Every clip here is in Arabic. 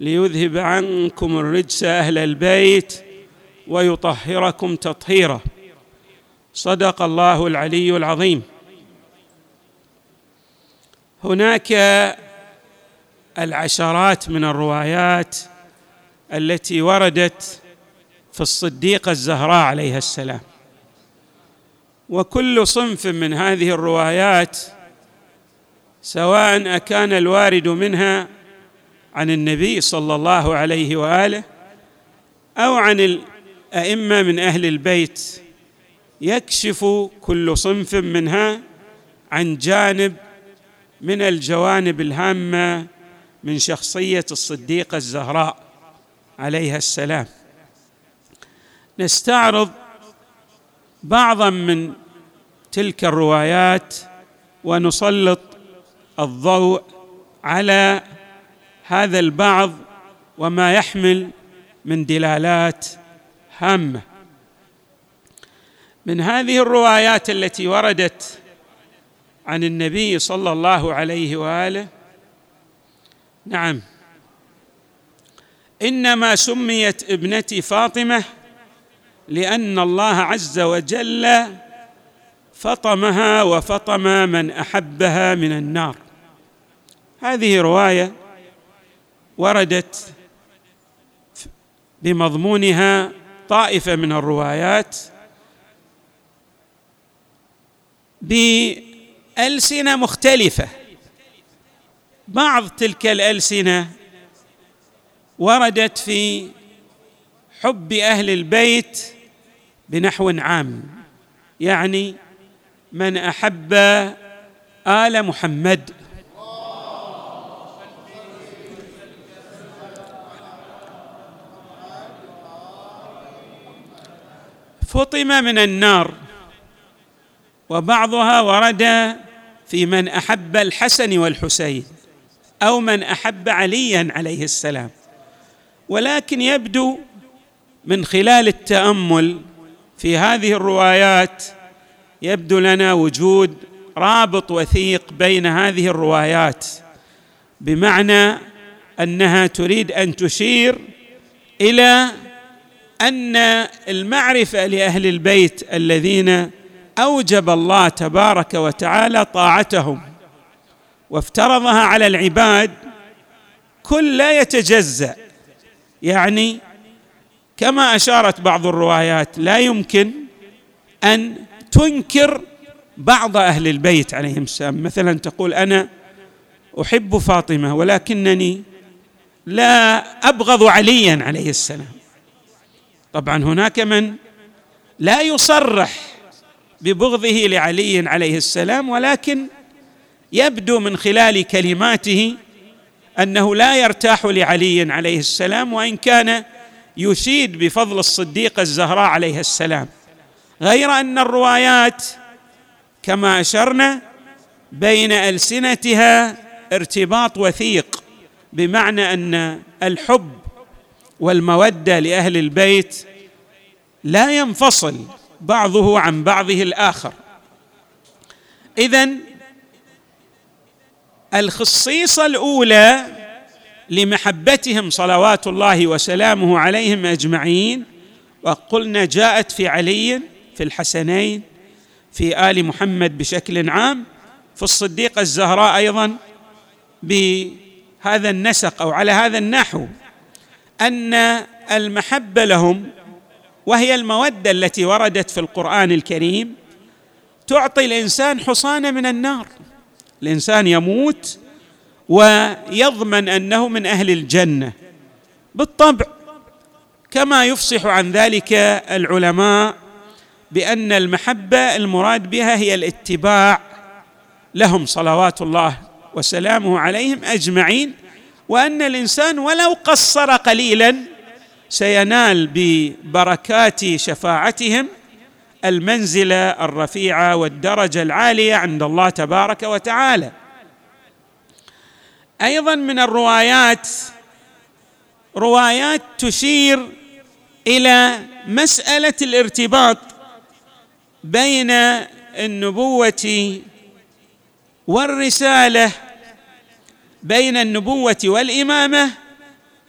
ليذهب عنكم الرجس أهل البيت ويطهركم تطهيرا. صدق الله العلي العظيم. هناك العشرات من الروايات التي وردت في الصديقه الزهراء عليها السلام. وكل صنف من هذه الروايات سواء أكان الوارد منها عن النبي صلى الله عليه وآله أو عن الأئمة من أهل البيت يكشف كل صنف منها عن جانب من الجوانب الهامة من شخصية الصديقة الزهراء عليها السلام. نستعرض بعضا من تلك الروايات ونسلط الضوء على هذا البعض وما يحمل من دلالات هامة. من هذه الروايات التي وردت عن النبي صلى الله عليه وآله نعم إنما سميت ابنتي فاطمة لأن الله عز وجل فطمها وفطم من أحبها من النار. هذه رواية وردت بمضمونها طائفة من الروايات بألسنة مختلفة. بعض تلك الألسنة وردت في حب أهل البيت بنحو عام يعني من أحب آل محمد. فطم من النار وبعضها ورد في من أحب الحسن والحسين أو من أحب عليا عليه السلام. ولكن يبدو من خلال التأمل في هذه الروايات يبدو لنا وجود رابط وثيق بين هذه الروايات بمعنى أنها تريد أن تشير إلى أن المعرفة لأهل البيت الذين أوجب الله تبارك وتعالى طاعتهم وافترضها على العباد كل لا يتجزأ. يعني كما أشارت بعض الروايات لا يمكن أن تنكر بعض أهل البيت عليهم السلام. مثلا تقول أنا أحب فاطمة ولكنني لا أبغض عليا عليه السلام. طبعا هناك من لا يصرح ببغضه لعلي عليه السلام ولكن يبدو من خلال كلماته أنه لا يرتاح لعلي عليه السلام وإن كان يشيد بفضل الصديقه الزهراء عليها السلام. غير أن الروايات كما أشرنا بين ألسنتها ارتباط وثيق بمعنى أن الحب والمودة لأهل البيت لا ينفصل بعضه عن بعضه الآخر. اذا الخصيصة الأولى لمحبتهم صلوات الله وسلامه عليهم أجمعين وقلنا جاءت في علي في الحسنين في آل محمد بشكل عام في الصديقه الزهراء أيضا بهذا النسق أو على هذا النحو. أن المحبة لهم وهي المودة التي وردت في القرآن الكريم تعطي الإنسان حصانه من النار. الإنسان يموت ويضمن أنه من أهل الجنة بالطبع كما يفصح عن ذلك العلماء بأن المحبة المراد بها هي الاتباع لهم صلوات الله وسلامه عليهم أجمعين وأن الإنسان ولو قصر قليلا سينال ببركات شفاعتهم المنزله الرفيعه والدرجة العالية عند الله تبارك وتعالى. أيضا من الروايات روايات تشير إلى مسألة الارتباط بين النبوة والرسالة بين النبوة والإمامة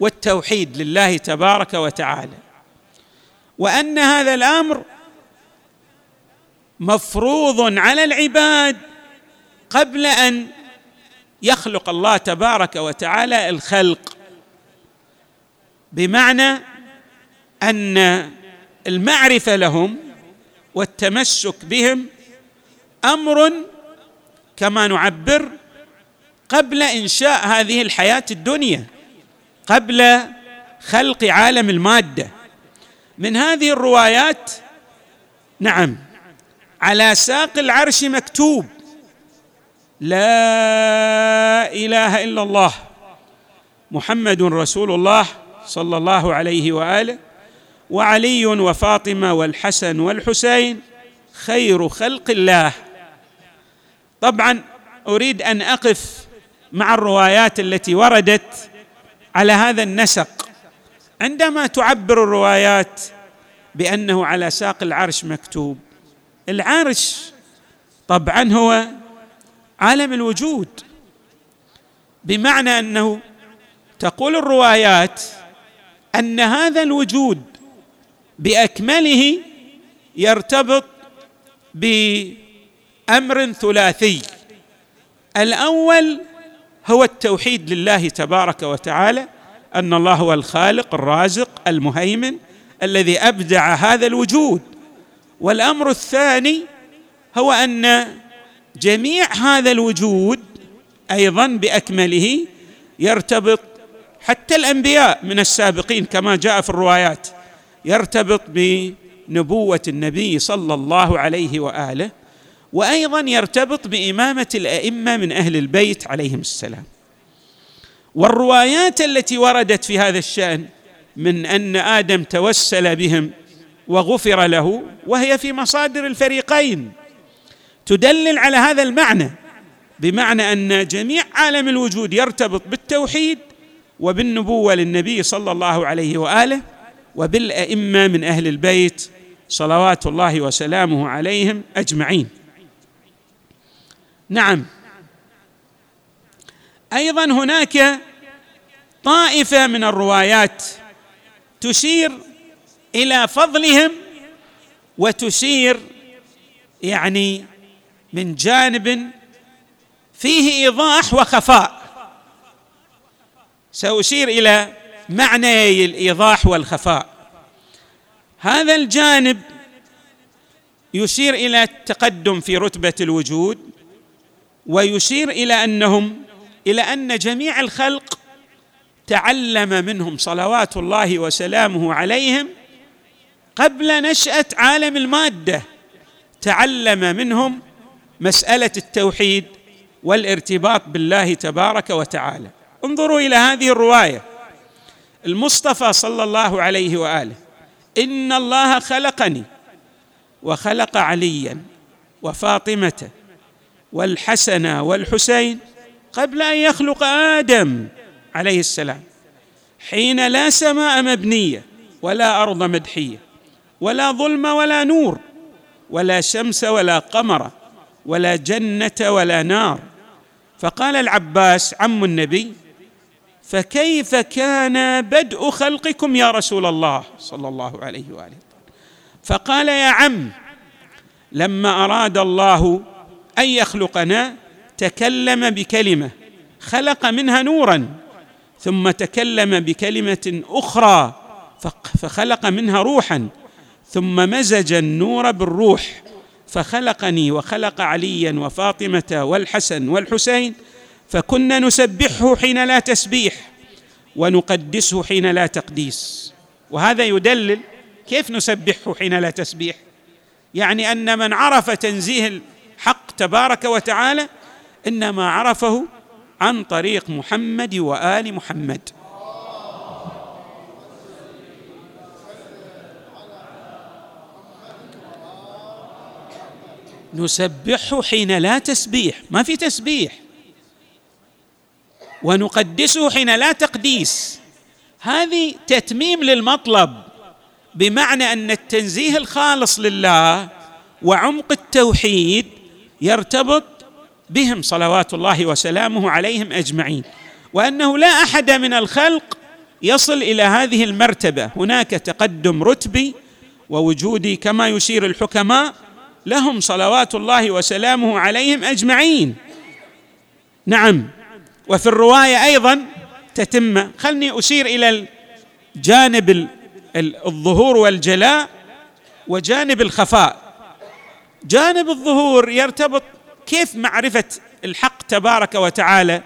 والتوحيد لله تبارك وتعالى. وأن هذا الأمر مفروض على العباد قبل أن يخلق الله تبارك وتعالى الخلق. بمعنى أن المعرفة لهم والتمسك بهم أمر كما نعبر قبل إنشاء هذه الحياة الدنيا قبل خلق عالم المادة. من هذه الروايات نعم على ساق العرش مكتوب لا إله إلا الله محمد رسول الله صلى الله عليه وآله وعلي وفاطمة والحسن والحسين خير خلق الله. طبعا أريد أن أقف مع الروايات التي وردت على هذا النسق. عندما تعبر الروايات بأنه على ساق العرش مكتوب العرش طبعا هو عالم الوجود بمعنى أنه تقول الروايات أن هذا الوجود بأكمله يرتبط بأمر ثلاثي. الأول هو التوحيد لله تبارك وتعالى أن الله هو الخالق الرازق المهيمن الذي أبدع هذا الوجود. والأمر الثاني هو أن جميع هذا الوجود أيضا بأكمله يرتبط حتى الأنبياء من السابقين كما جاء في الروايات يرتبط بنبوة النبي صلى الله عليه وآله. وأيضا يرتبط بإمامة الأئمة من أهل البيت عليهم السلام. والروايات التي وردت في هذا الشأن من أن آدم توسل بهم وغفر له وهي في مصادر الفريقين تدلل على هذا المعنى بمعنى أن جميع عالم الوجود يرتبط بالتوحيد وبالنبوة للنبي صلى الله عليه وآله وبالأئمة من أهل البيت صلوات الله وسلامه عليهم أجمعين. نعم. أيضا هناك طائفة من الروايات تشير إلى فضلهم وتشير يعني من جانب فيه إيضاح وخفاء. سأشير إلى معنى الإيضاح والخفاء. هذا الجانب يشير إلى التقدم في رتبة الوجود ويشير إلى أنهم إلى أن جميع الخلق تعلم منهم صلوات الله وسلامه عليهم قبل نشأة عالم المادة تعلم منهم مسألة التوحيد والارتباط بالله تبارك وتعالى. انظروا إلى هذه الرواية. المصطفى صلى الله عليه وآله إن الله خلقني وخلق عليا وفاطمة والحسن والحسين قبل أن يخلق آدم عليه السلام حين لا سماء مبنية ولا أرض مدحية ولا ظلم ولا نور ولا شمس ولا قمر ولا جنة ولا نار. فقال العباس عم النبي فكيف كان بدء خلقكم يا رسول الله؟ صلى الله عليه وآله. فقال يا عم لما أراد الله أن يخلقنا تكلم بكلمة خلق منها نورا ثم تكلم بكلمة أخرى فخلق منها روحا ثم مزج النور بالروح فخلقني وخلق عليا وفاطمة والحسن والحسين فكنا نسبحه حين لا تسبيح ونقدسه حين لا تقديس. وهذا يدلل كيف نسبحه حين لا تسبيح؟ يعني أن من عرف تنزيه الحق تبارك وتعالى انما عرفه عن طريق محمد وآل محمد. نسبحه حين لا تسبيح. ما في تسبيح. ونقدسه حين لا تقديس. هذه تتميم للمطلب بمعنى أن التنزيه الخالص لله وعمق التوحيد يرتبط بهم صلوات الله وسلامه عليهم أجمعين وأنه لا أحد من الخلق يصل إلى هذه المرتبة. هناك تقدم رتبي ووجودي كما يشير الحكماء لهم صلوات الله وسلامه عليهم أجمعين. نعم وفي الرواية أيضا تتم خلني أشير إلى الجانب الظهور والجلاء وجانب الخفاء. جانب الظهور يرتبط كيف معرفة الحق تبارك وتعالى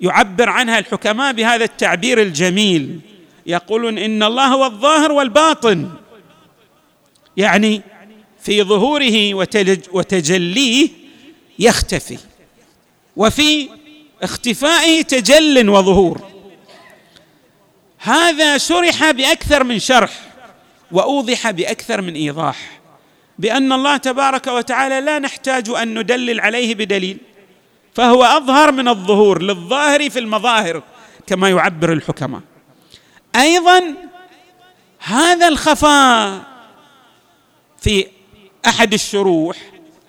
يعبر عنها الحكماء بهذا التعبير الجميل. يقولون إن الله هو الظاهر والباطن. يعني في ظهوره وتجليه يختفي وفي اختفائه تجل وظهور. هذا شرح بأكثر من شرح وأوضح بأكثر من إيضاح. بأن الله تبارك وتعالى لا نحتاج أن ندلل عليه بدليل فهو أظهر من الظهور للظاهر في المظاهر كما يعبر الحكماء. أيضا هذا الخفاء في أحد الشروح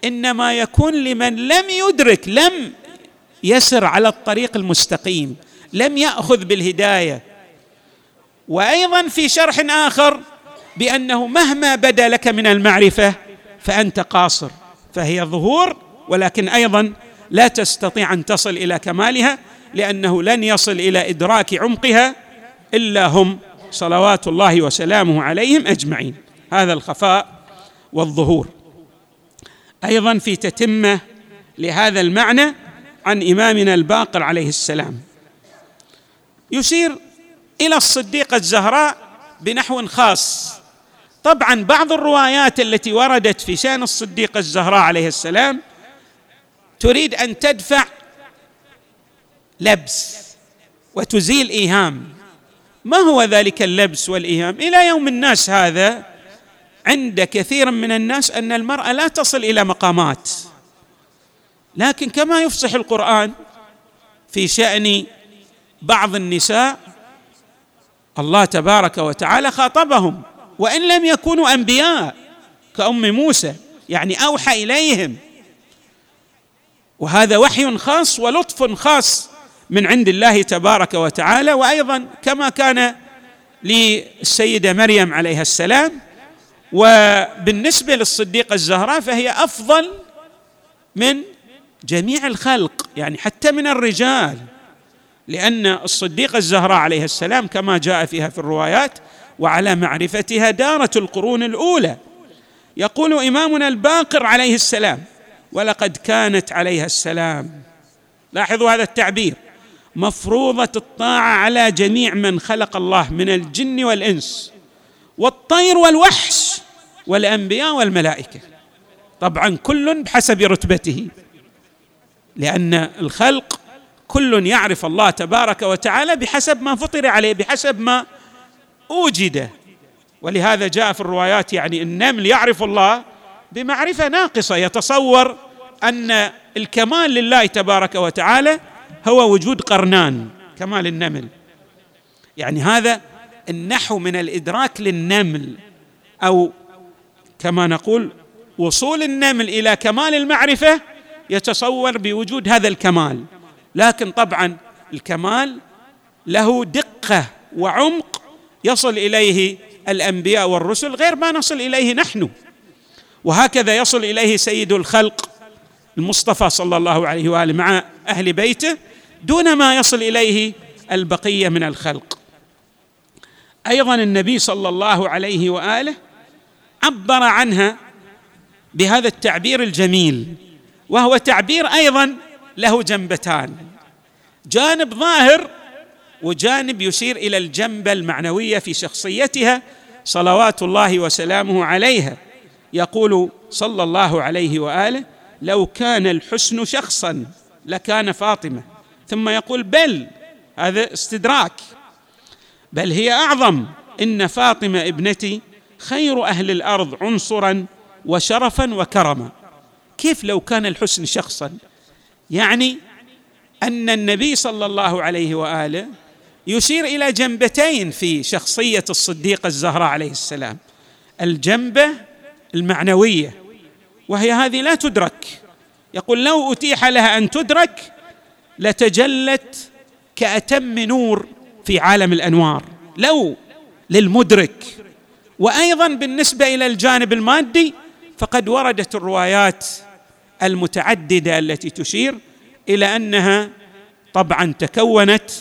إنما يكون لمن لم يدرك لم يسر على الطريق المستقيم لم يأخذ بالهداية. وأيضا في شرح آخر بأنه مهما بدا لك من المعرفة فأنت قاصر فهي ظهور ولكن أيضا لا تستطيع أن تصل إلى كمالها لأنه لن يصل إلى إدراك عمقها إلا هم صلوات الله وسلامه عليهم أجمعين. هذا الخفاء والظهور. أيضا في تتمة لهذا المعنى عن إمامنا الباقر عليه السلام. يشير إلى الصديقة الزهراء بنحو خاص. طبعا بعض الروايات التي وردت في شأن الصديقه الزهراء عليه السلام تريد أن تدفع لبس وتزيل إيهام. ما هو ذلك اللبس والإيهام؟ إلى يوم الناس هذا عند كثير من الناس أن المرأة لا تصل إلى مقامات. لكن كما يفصح القرآن في شأن بعض النساء الله تبارك وتعالى خاطبهم. وإن لم يكونوا أنبياء كأم موسى يعني أوحى إليهم. وهذا وحي خاص ولطف خاص من عند الله تبارك وتعالى. وأيضا كما كان للسيدة مريم عليها السلام وبالنسبة للصديقة الزهراء فهي أفضل من جميع الخلق يعني حتى من الرجال. لأن الصديقة الزهراء عليها السلام كما جاء فيها في الروايات وعلى معرفتها دارت القرون الأولى. يقول إمامنا الباقر عليه السلام ولقد كانت عليها السلام. لاحظوا هذا التعبير. مفروضة الطاعة على جميع من خلق الله من الجن والإنس والطير والوحش والأنبياء والملائكة. طبعا كل بحسب رتبته لأن الخلق كل يعرف الله تبارك وتعالى بحسب ما فطر عليه بحسب ما أوجد. ولهذا جاء في الروايات يعني النمل يعرف الله بمعرفة ناقصة. يتصور أن الكمال لله تبارك وتعالى هو وجود قرنان كمال النمل. يعني هذا النحو من الإدراك للنمل أو كما نقول وصول النمل إلى كمال المعرفة يتصور بوجود هذا الكمال. لكن طبعا الكمال له دقة وعمق يصل إليه الأنبياء والرسل غير ما نصل إليه نحن. وهكذا يصل إليه سيد الخلق المصطفى صلى الله عليه وآله مع أهل بيته دون ما يصل إليه البقية من الخلق. أيضا النبي صلى الله عليه وآله عبر عنها بهذا التعبير الجميل وهو تعبير أيضا له جنبتان. جانب ظاهر وجانب يشير إلى الجنبة المعنوية في شخصيتها صلوات الله وسلامه عليها. يقول صلى الله عليه وآله لو كان الحسن شخصا لكان فاطمة. ثم يقول بل. هذا استدراك. بل هي أعظم. إن فاطمة ابنتي خير أهل الأرض عنصرا وشرفا وكرما. كيف لو كان الحسن شخصا؟ يعني أن النبي صلى الله عليه وآله يشير إلى جنبتين في شخصية الصديقه الزهراء عليه السلام. الجنبة المعنوية وهي هذه لا تدرك. يقول لو أتيح لها أن تدرك لتجلت كأتم نور في عالم الأنوار. لو للمدرك. وأيضا بالنسبة إلى الجانب المادي فقد وردت الروايات المتعددة التي تشير إلى أنها طبعا تكونت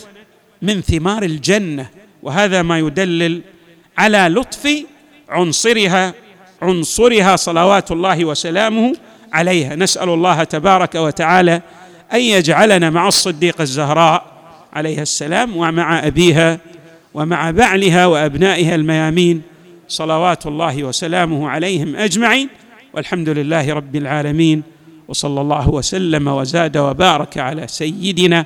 من ثمار الجنة وهذا ما يدلل على لطف عنصرها عنصرها صلوات الله وسلامه عليها. نسأل الله تبارك وتعالى أن يجعلنا مع الصديقه الزهراء عليها السلام ومع أبيها ومع بعلها وأبنائها الميامين صلوات الله وسلامه عليهم أجمعين. والحمد لله رب العالمين وصلى الله وسلم وزاد وبارك على سيدنا